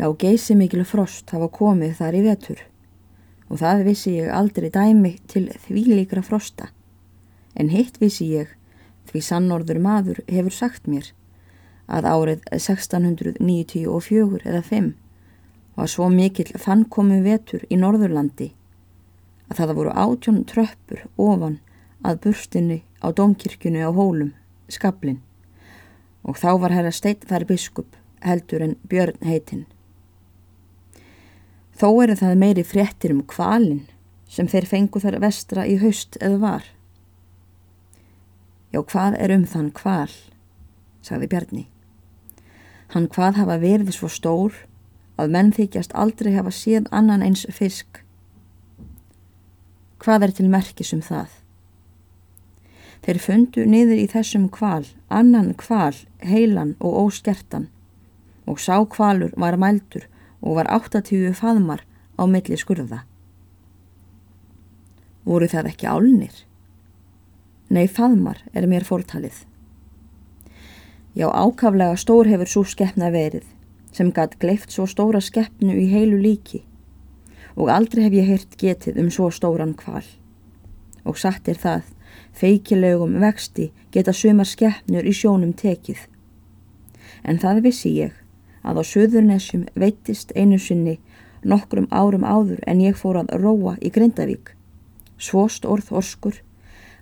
Já, geysi mikil frost hafa komið þar í vetur og það vissi ég aldrei dæmi til því líkra frosta. En hitt vissi ég, því sannorður maður hefur sagt mér, að árið 1694 eða 5 var svo mikill fannkomi vetur í Norðurlandi að það voru átjón tröppur ofan að burstinni á domkirkjunu á hólum, skablin, og þá var herra Steitfær biskup heldur en Björn heitinn. Þó eru það meiri fréttir um kvalin sem þeir fengu þar vestra í haust eða var. Já, hvað er um þann kval, sagði Bjarni. Hann hvað hafa verið svo stór að menn þykjast aldrei hafa séð annan eins fisk. Hvað er til merkis um það? Þeir fundu niður í þessum kval, annan kval, heilan og óskertan og sá kvalur var mældur og var 80 faðmar á milli skurða. Voru það ekki álnir? Nei, faðmar er mér fórtalið. Já, ákaflega stór hefur svo skeppna verið sem gatt gleift svo stóra skeppnu í heilu líki og aldrei hef ég heyrt getið um svo stóran kval. Og satt er það Feikilegum vexti geta sumar skeppnur í sjónum tekið. En það vissi ég að á söðurnesjum veitist einu sinni nokkrum árum áður en ég fór að róa í Grindavík. Svost orð orskur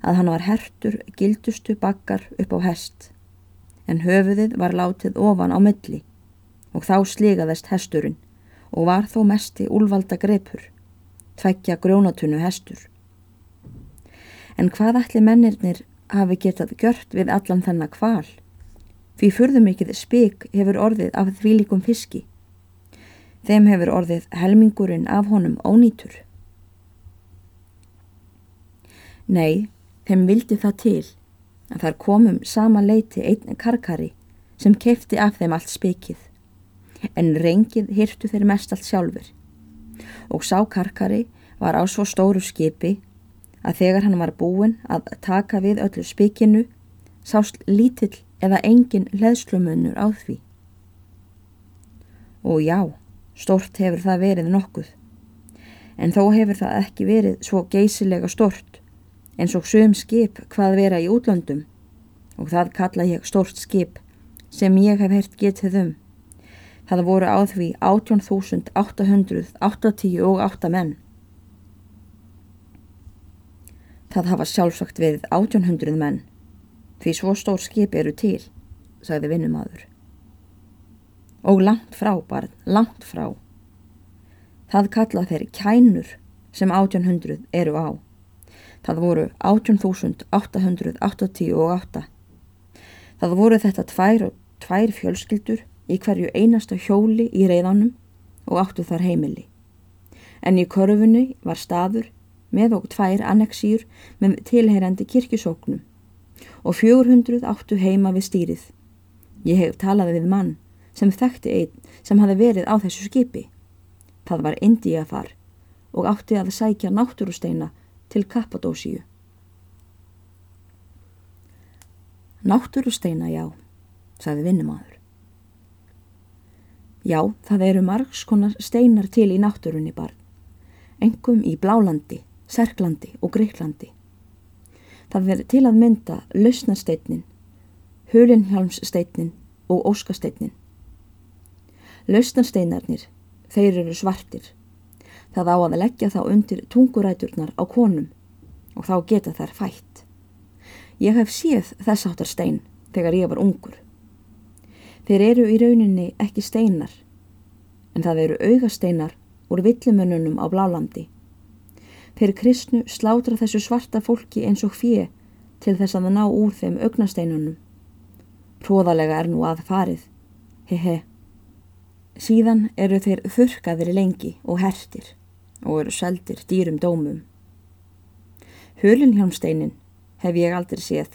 að hann var hertur gildustu bakkar upp á hest. En höfuðið var látið ofan á milli og þá sligaðist hesturinn og var þó mesti úlvalda greipur, tveggja grjónatunnu hestur. En hvað ætli mennirnir hafi getað gjört við allan þennan kval? Því furðumikið spík hefur orðið af því líkum fiski. Þeim hefur orðið helmingurinn af honum ónýtur. Nei, þeim vildi það til að þar komum sama leiti einn karkari sem kefti af þeim allt spikið. En reyngið hirtu þeir mest allt sjálfur. Og sá karkari var á svo stóru skipi að þegar hann var búin að taka við öllu spikinu sást lítill eða engin leðslumunur á því. Og já, stort hefur það verið nokkuð, en þó hefur það ekki verið svo geysilega stort eins og sögum skip hvað vera í útlöndum og það kalla ég stort skip sem ég hef hert getið um. Það voru á því 18.880 menn. Það hafa sjálfsagt verið átjónhundruð menn, því svo stór skip eru til, sagði vinnumadur. Og langt frá, barn, langt frá. Það kalla þeir kænur sem átjónhundruð eru á. Það voru 18.888. Það voru þetta tvær tvær fjölskyldur í hverju einasta hjóli í reyðanum og áttu þar heimili. En í körfunni var staður með og tvær annexýr með tilheyrandi kirkjusóknum og 400 áttu heima við stýrið. Ég hef talað við mann sem þekkti einn sem hafi verið á þessu skipi. Það var Indiafar og átti að sækja náttúrusteina til Kappadósíu. Náttúrusteina, já, sagði vinnumadur. Já, það eru margskonar steinar til í náttúrunni barn, engum í Blálandi Serklandi og Greiklandi. Það verður til að mynda lausnarsteitnin, hulinhjálmssteitnin og óskasteitnin. Lausnarsteinarnir, þeir eru svartir. Það á að leggja þá undir tunguræturnar á konum og þá geta þær fætt. Ég hef séð þess áttar stein þegar ég var ungur. Þeir eru í rauninni ekki steinar, en það eru augasteinar úr villimönnunum á blálandi Þeir kristnu slátra þessu svarta fólki eins og fjö til þess að það ná úr þeim augnasteinunum. Próðalega er nú að farið. Hehe. Síðan eru þeir þurkaðir lengi og hertir og eru seldir dýrum dómum. Hölinhjálmsteinin hef ég aldrei séð.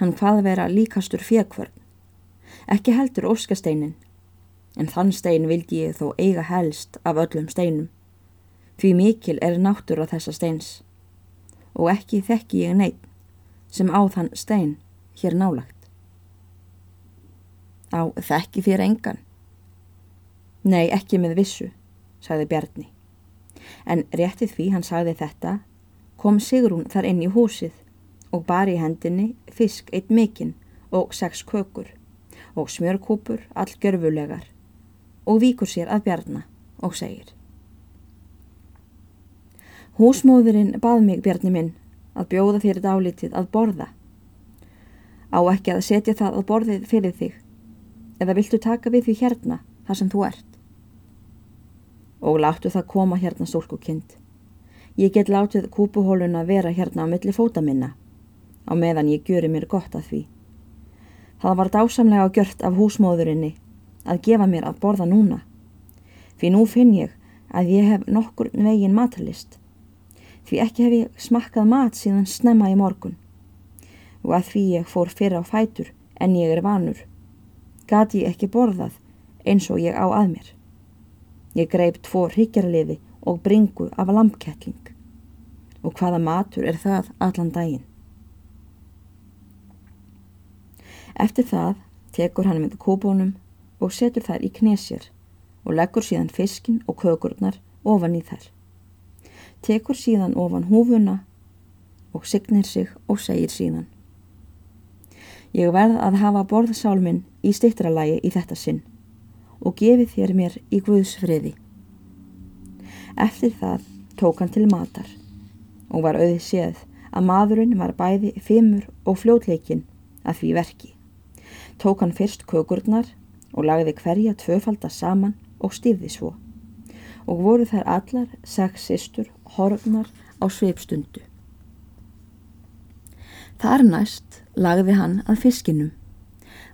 Hann hvað vera líkastur fjekvörn. Ekki heldur óskasteinin, en þann stein vildi ég þó eiga helst af öllum steinum. Því mikil er náttúra þessa steins og ekki þekki ég neitt sem á þann stein hér nálagt. Á þekki þér engan? Nei, ekki með vissu, sagði Bjarni. En réttið því hann sagði þetta, kom Sigrún þar inn í húsið og bar í hendinni fisk eitt mikinn og sex kökur og smjörkúpur all görfulegar og víkur sér að Bjarni og segir Húsmóðurinn bað mig, Bjarni minn, að bjóða þér dálítið að borða. Á ekki að setja það að borðið fyrir þig, eða viltu taka við því hérna, þar sem þú ert? Og láttu það koma hérna stólkukind. Ég get látið kúpuhóluna vera hérna á milli fóta minna, á meðan ég gjöri mér gott að því. Það var dásamlega gjört af húsmóðurinni að gefa mér að borða núna, fyrir nú finn ég að ég hef nokkur vegin matalist því ekki hef ég smakkað mat síðan snemma í morgun. Og að því ég fór fyrir á fætur en ég er vanur gati ég ekki borðað eins og ég á að mér. Ég greip tvo ríkjarliði og bringu af lampkettling og hvaða matur er það allan daginn? Eftir það tekur hann með kóbónum og setur þær í knesjur og leggur síðan fiskin og kökurnar ofan í þær tekur síðan ofan húfuna og signir sig og segir síðan. Ég verð að hafa borðsálminn í stittralægi í þetta sinn og gefið þér mér í Guðs friði. Eftir það tók hann til matar og var auðið séð að maðurinn var bæði fimmur og fljótleikin að því verki. Tók hann fyrst kökurnar og lagði hverja tvöfalda saman og stýði svo og voru þær allar sex sýstur horfnar á sveipstundu. Þar næst lagði hann að fiskinum.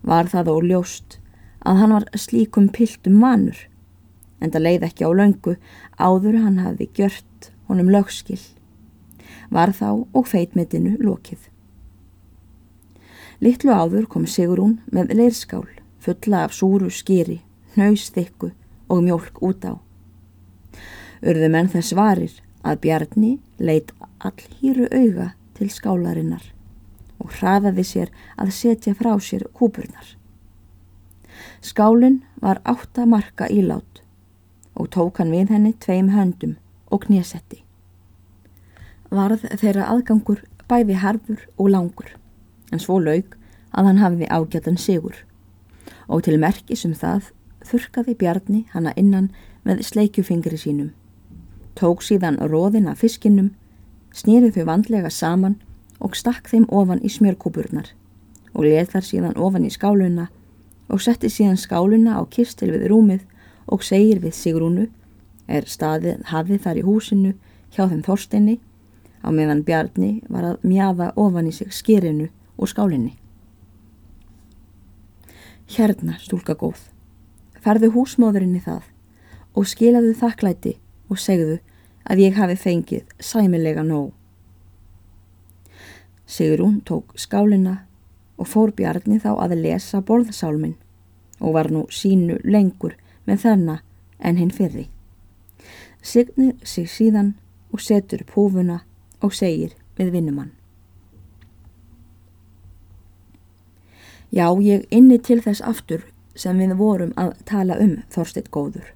Var það þó ljóst að hann var slíkum piltum manur, en það leið ekki á löngu áður hann hafi gjört honum lögskil. Var þá og feitmetinu lokið. Littlu áður kom Sigurún með leirskál fulla af súru skýri, hnausþykku og mjölk út á. Urðu menn þess varir að Bjarni leitt allhýru auga til skálarinnar og hraðaði sér að setja frá sér kúpurnar. Skálinn var átta marka ílát og tók hann við henni tveim höndum og knésetti. Varð þeirra aðgangur bæði harfur og langur, en svo laug að hann hafði ágætan sigur og til merkis um það þurkaði Bjarni hanna innan með sleikjufingri sínum tók síðan róðin af fiskinum, snýrið þau vandlega saman og stakk þeim ofan í smjörkúpurnar og leð þar síðan ofan í skáluna og setti síðan skáluna á kistil við rúmið og segir við Sigrúnu er staðið hafið þar í húsinu hjá þeim þorstinni á meðan Bjarni var að mjaða ofan í sig skirinu og skálinni. Hérna, stúlka góð, ferðu húsmóðurinn í það og skilaðu þakklæti og segðu að ég hafi fengið sæmilega nóg. Sigrún tók skálina og fór Bjarni þá að lesa borðsálmin og var nú sínu lengur með þennan en hinn fyrri. Signir sig síðan og setur púfuna og segir með vinnumann. Já, ég inni til þess aftur sem við vorum að tala um Þorstitt góður,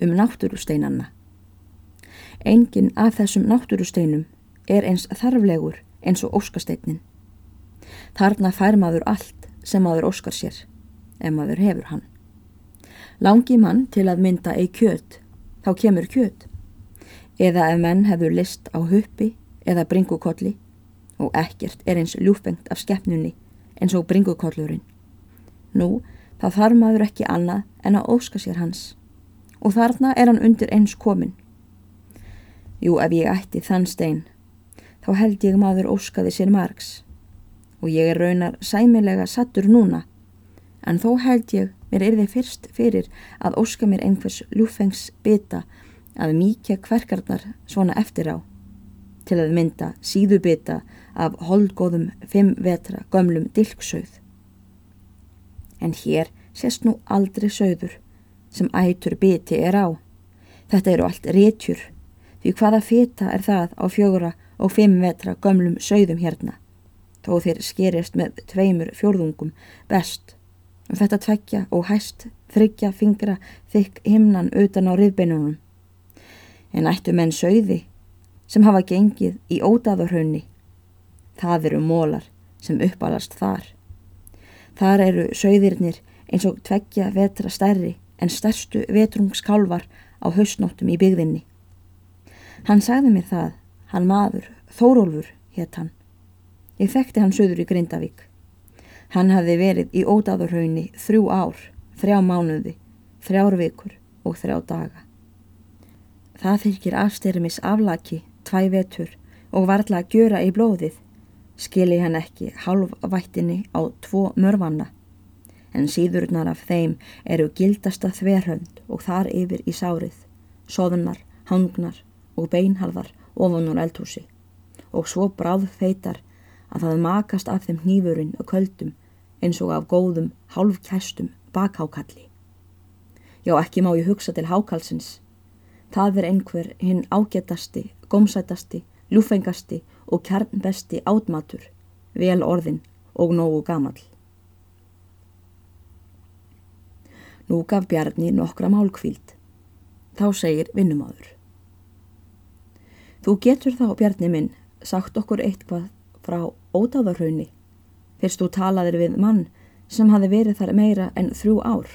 um náttúrusteinanna. Engin af þessum náttúrusteinum er eins þarflegur eins og óskasteinin. Þarna fær maður allt sem maður óskar sér, ef maður hefur hann. Langi mann til að mynda ei kjöt, þá kemur kjöt. Eða ef menn hefur list á huppi eða bringukolli og ekkert er eins ljúfengt af skeppnunni eins og bringukollurinn. Nú, þá þarf maður ekki annað en að óska sér hans og þarna er hann undir eins komin Jú, ef ég ætti þann stein, þá held ég maður óskaði sér margs og ég er raunar sæmilega sattur núna, en þó held ég mér er þið fyrst fyrir að óska mér einhvers ljúfengs bytta að mýkja kverkarnar svona eftir á, til að mynda síðubytta af holdgóðum fimm vetra gömlum dilksauð. En hér sést nú aldrei sauður sem ætur byti er á. Þetta eru allt rétjur Því hvaða fita er það á fjögura og fimm metra gömlum sögðum hérna, þó þeir skerist með tveimur fjórðungum best, og þetta tveggja og hæst þryggja fingra þykk himnan utan á riðbeinunum. En ættu menn sögði sem hafa gengið í ódaðurhraunni. Það eru mólar sem uppalast þar. Þar eru sögðirnir eins og tveggja vetra stærri en stærstu vetrungskálvar á hausnóttum í byggðinni. Hann sagði mér það, hann maður, Þórólfur, hétt hann. Ég þekkti hann söður í Grindavík. Hann hafði verið í ódaðurhaunni þrjú ár, þrjá mánuði, þrjár vikur og þrjá daga. Það fylgir afstyrmis aflaki, tvæ vetur og varðla að gjöra í blóðið, skili hann ekki halvvættinni á tvo mörvanna, en síðurnar af þeim eru gildasta þverhönd og þar yfir í sárið, soðunar, hangnar og beinharðar ofan úr eldhúsi og svo bráð feitar að það makast af þeim hnífurinn og köldum eins og af góðum hálfkæstum bakhákalli. Já, ekki má ég hugsa til hákalsins. Það er einhver hinn ágetasti, gómsætasti, ljúfengasti og kjarnbesti átmatur, vel orðin og nógu gamal. Nú gaf Bjarni nokkra málkvíld. Þá segir vinnumadur. Þú getur þá, Bjarni minn, sagt okkur eitthvað frá ótáðarhaunni fyrst þú talaðir við mann sem hafi verið þar meira en þrjú ár.